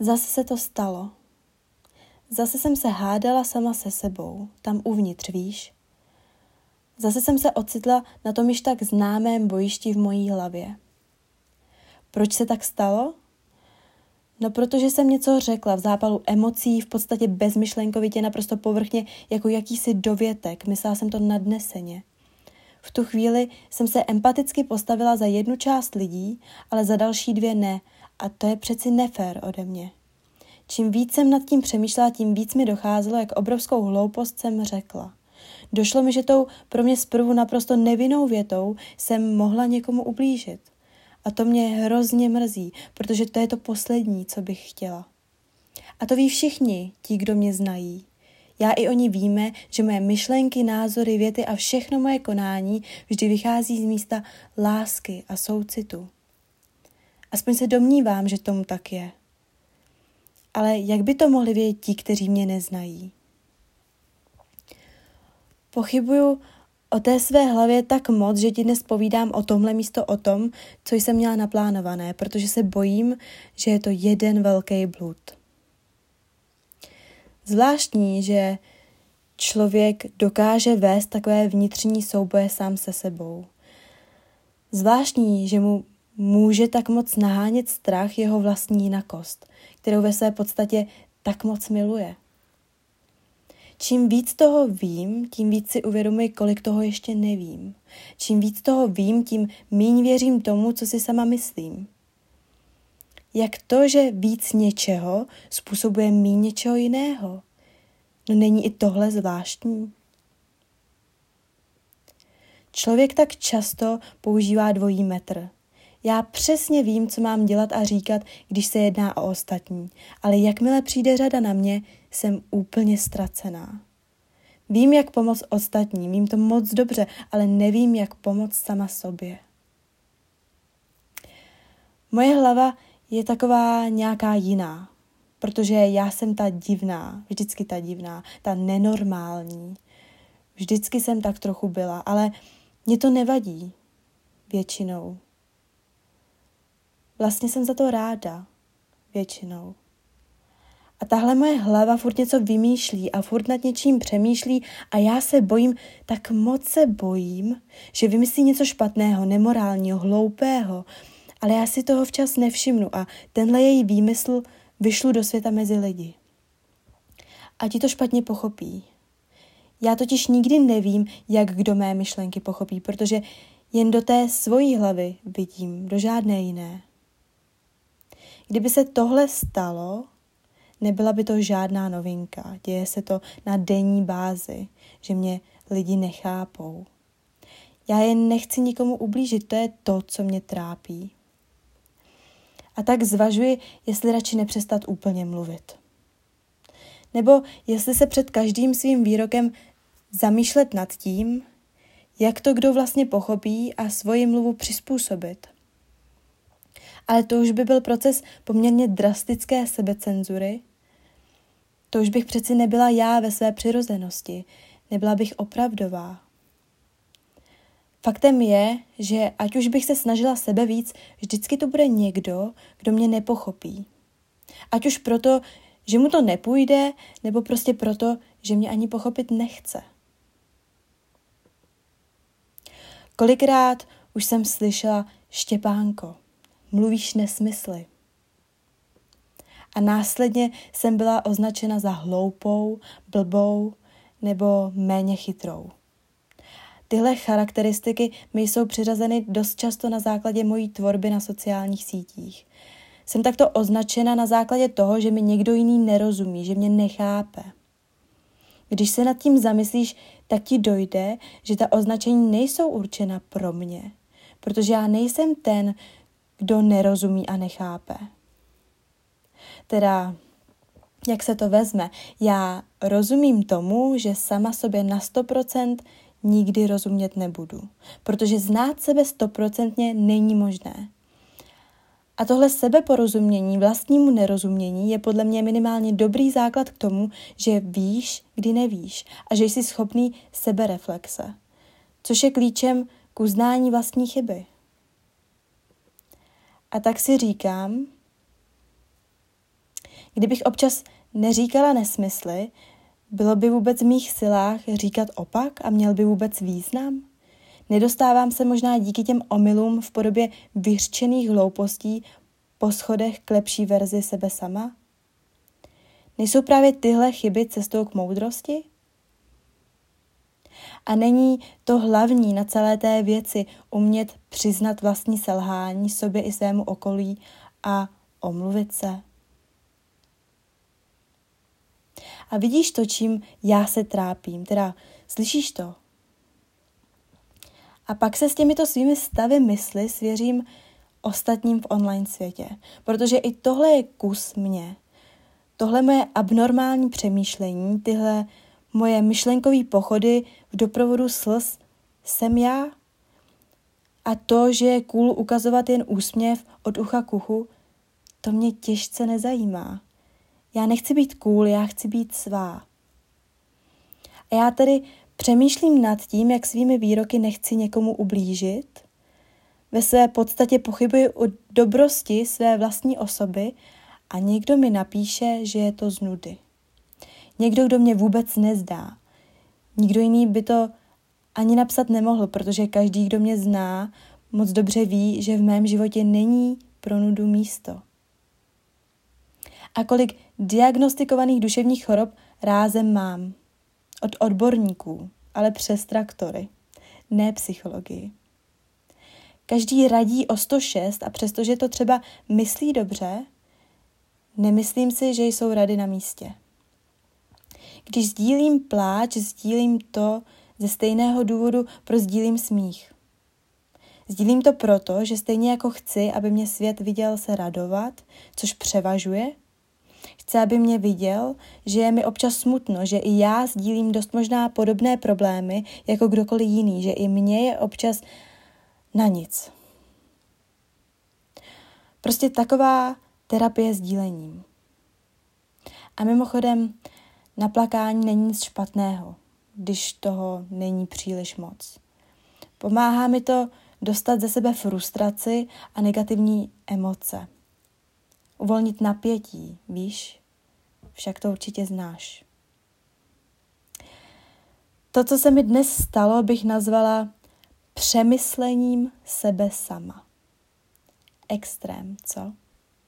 Zase se to stalo. Zase jsem se hádala sama se sebou, tam uvnitř, víš? Zase jsem se ocitla na tom již tak známém bojišti v mojí hlavě. Proč se tak stalo? No protože jsem něco řekla v zápalu emocí, v podstatě bezmyšlenkovitě, naprosto povrchně, jako jakýsi dovětek. Myslela jsem to nadneseně. V tu chvíli jsem se empaticky postavila za jednu část lidí, ale za další dvě ne. A to je přeci nefér ode mě. Čím víc jsem nad tím přemýšlela, tím víc mi docházelo, jak obrovskou hloupost jsem řekla. Došlo mi, že tou pro mě zprvu naprosto nevinnou větou jsem mohla někomu ublížit. A to mě hrozně mrzí, protože to je to poslední, co bych chtěla. A to ví všichni, ti, kdo mě znají. Já i oni víme, že moje myšlenky, názory, věty a všechno moje konání vždy vychází z místa lásky a soucitu. Aspoň se domnívám, že tomu tak je. Ale jak by to mohli vědět ti, kteří mě neznají? Pochybuju o té své hlavě tak moc, že ti dnes povídám o tomhle místo o tom, co jsem měla naplánované, protože se bojím, že je to jeden velký blud. Zvláštní, že člověk dokáže vést takové vnitřní souboje sám se sebou. Zvláštní, že mu může tak moc nahánět strach jeho vlastní jinakost, kterou ve své podstatě tak moc miluje. Čím víc toho vím, tím víc si uvědomuji, kolik toho ještě nevím. Čím víc toho vím, tím míň věřím tomu, co si sama myslím. Jak to, že víc něčeho způsobuje míň něčeho jiného? No není i tohle zvláštní? Člověk tak často používá dvojí metr. Já přesně vím, co mám dělat a říkat, když se jedná o ostatní, ale jakmile přijde řada na mě, jsem úplně ztracená. Vím, jak pomoct ostatním, vím to moc dobře, ale nevím, jak pomoct sama sobě. Moje hlava je taková nějaká jiná, protože já jsem ta divná, vždycky ta divná, ta nenormální. Vždycky jsem tak trochu byla, ale mě to nevadí většinou. Vlastně jsem za to ráda většinou. A tahle moje hlava furt něco vymýšlí a furt nad něčím přemýšlí a já se bojím, tak moc se bojím, že vymyslí něco špatného, nemorálního, hloupého, ale já si toho včas nevšimnu a tenhle její výmysl vyšlu do světa mezi lidi. A ti to špatně pochopí. Já totiž nikdy nevím, jak kdo mé myšlenky pochopí, protože jen do té svojí hlavy vidím, do žádné jiné. Kdyby se tohle stalo, nebyla by to žádná novinka. Děje se to na denní bázi, že mě lidi nechápou. Já jen nechci nikomu ublížit, to je to, co mě trápí. A tak zvažuji, jestli radši nepřestat úplně mluvit. Nebo jestli se před každým svým výrokem zamýšlet nad tím, jak to kdo vlastně pochopí a svoji mluvu přizpůsobit. Ale to už by byl proces poměrně drastické sebecenzury. To už bych přeci nebyla já ve své přirozenosti, nebyla bych opravdová. Faktem je, že ať už bych se snažila sebe víc, vždycky to bude někdo, kdo mě nepochopí. Ať už proto, že mu to nepůjde, nebo prostě proto, že mě ani pochopit nechce. Kolikrát už jsem slyšela Štěpánko, mluvíš nesmysly. A následně jsem byla označena za hloupou, blbou nebo méně chytrou. Tyhle charakteristiky mi jsou přiřazeny dost často na základě mojí tvorby na sociálních sítích. Jsem takto označena na základě toho, že mi někdo jiný nerozumí, že mě nechápe. Když se nad tím zamyslíš, tak ti dojde, že ta označení nejsou určena pro mě, protože já nejsem ten, kdo nerozumí a nechápe. Teda, jak se to vezme, já rozumím tomu, že sama sobě na 100% nikdy rozumět nebudu, protože znát sebe stoprocentně není možné. A tohle sebeporozumění, vlastnímu nerozumění je podle mě minimálně dobrý základ k tomu, že víš, kdy nevíš a že jsi schopný sebereflexe, což je klíčem k uznání vlastní chyby. A tak si říkám, Kdybych občas neříkala nesmysly, bylo by vůbec v mých silách říkat opak a měl by vůbec význam? Nedostávám se možná díky těm omylům v podobě vyřčených hloupostí po schodech k lepší verzi sebe sama? Nejsou právě tyhle chyby cestou k moudrosti? A není to hlavní na celé té věci umět přiznat vlastní selhání sobě i svému okolí a omluvit se? A vidíš to, čím já se trápím, teda slyšíš to? A pak se s těmito svými stavy mysli svěřím ostatním v online světě, protože i tohle je kus mě. Tohle moje abnormální přemýšlení, tyhle moje myšlenkové pochody v doprovodu slz jsem já. A to, že je cool ukazovat jen úsměv od ucha k uchu, to mě těžce nezajímá. Já nechci být cool, já chci být svá. A já tedy přemýšlím nad tím, jak svými výroky nechci někomu ublížit. Ve své podstatě pochybuji o dobrosti své vlastní osoby a někdo mi napíše, že je to z nudy. Někdo, kdo mě vůbec nezdá. Nikdo jiný by to ani napsat nemohl, protože každý, kdo mě zná, moc dobře ví, že v mém životě není pro nudu místo. A kolik diagnostikovaných duševních chorob rázem mám. Od odborníků, ale přes traktory, ne psychologii. Každý radí o 106 a přestože to třeba myslí dobře, nemyslím si, že jsou rady na místě. Když sdílím pláč, sdílím to ze stejného důvodu, pro sdílím smích. Sdílím to proto, že stejně jako chci, aby mě svět viděl se radovat, což převažuje, chce, aby mě viděl, že je mi občas smutno, že i já sdílím dost možná podobné problémy jako kdokoliv jiný, že i mně je občas na nic. Prostě taková terapie sdílením. A mimochodem, na plakání není nic špatného, když toho není příliš moc. Pomáhá mi to dostat ze sebe frustraci a negativní emoce. Uvolnit napětí, víš? Však to určitě znáš. To, co se mi dnes stalo, bych nazvala přemyslením sebe sama. Extrém, co?